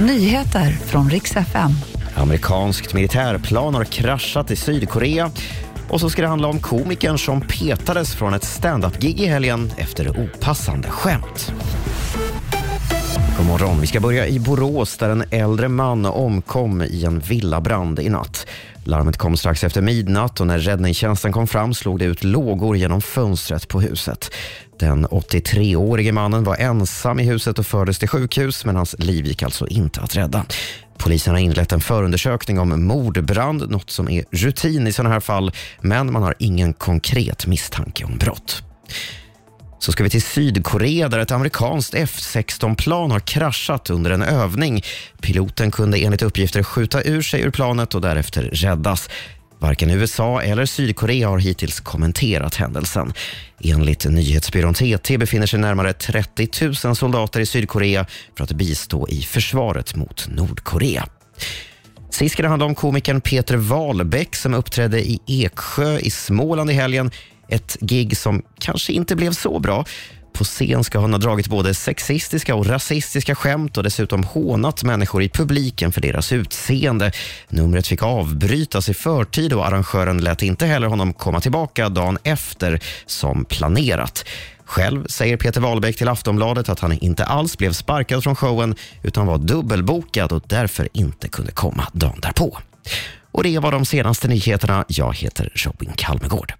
Nyheter från riks FM. Amerikanskt militärplan har kraschat i Sydkorea. Och så ska det handla om komikern som petades från ett stand-up-gig i helgen efter opassande skämt. God morgon. Vi ska börja i Borås där en äldre man omkom i en villabrand i natt. Larmet kom strax efter midnatt och när räddningstjänsten kom fram slog det ut lågor genom fönstret på huset. Den 83-årige mannen var ensam i huset och fördes till sjukhus men hans liv gick alltså inte att rädda. Polisen har inlett en förundersökning om mordbrand, något som är rutin i sådana här fall, men man har ingen konkret misstanke om brott. Så ska vi till Sydkorea där ett amerikanskt F16-plan har kraschat under en övning. Piloten kunde enligt uppgifter skjuta ur sig ur planet och därefter räddas. Varken USA eller Sydkorea har hittills kommenterat händelsen. Enligt nyhetsbyrån TT befinner sig närmare 30 000 soldater i Sydkorea för att bistå i försvaret mot Nordkorea. Sist ska det handla om komikern Peter Wahlbeck som uppträdde i Eksjö i Småland i helgen. Ett gig som kanske inte blev så bra. På scen ska han ha dragit både sexistiska och rasistiska skämt och dessutom hånat människor i publiken för deras utseende. Numret fick avbrytas i förtid och arrangören lät inte heller honom komma tillbaka dagen efter som planerat. Själv säger Peter Wahlbeck till Aftonbladet att han inte alls blev sparkad från showen utan var dubbelbokad och därför inte kunde komma dagen därpå. Och det var de senaste nyheterna. Jag heter Robin Kalmegård.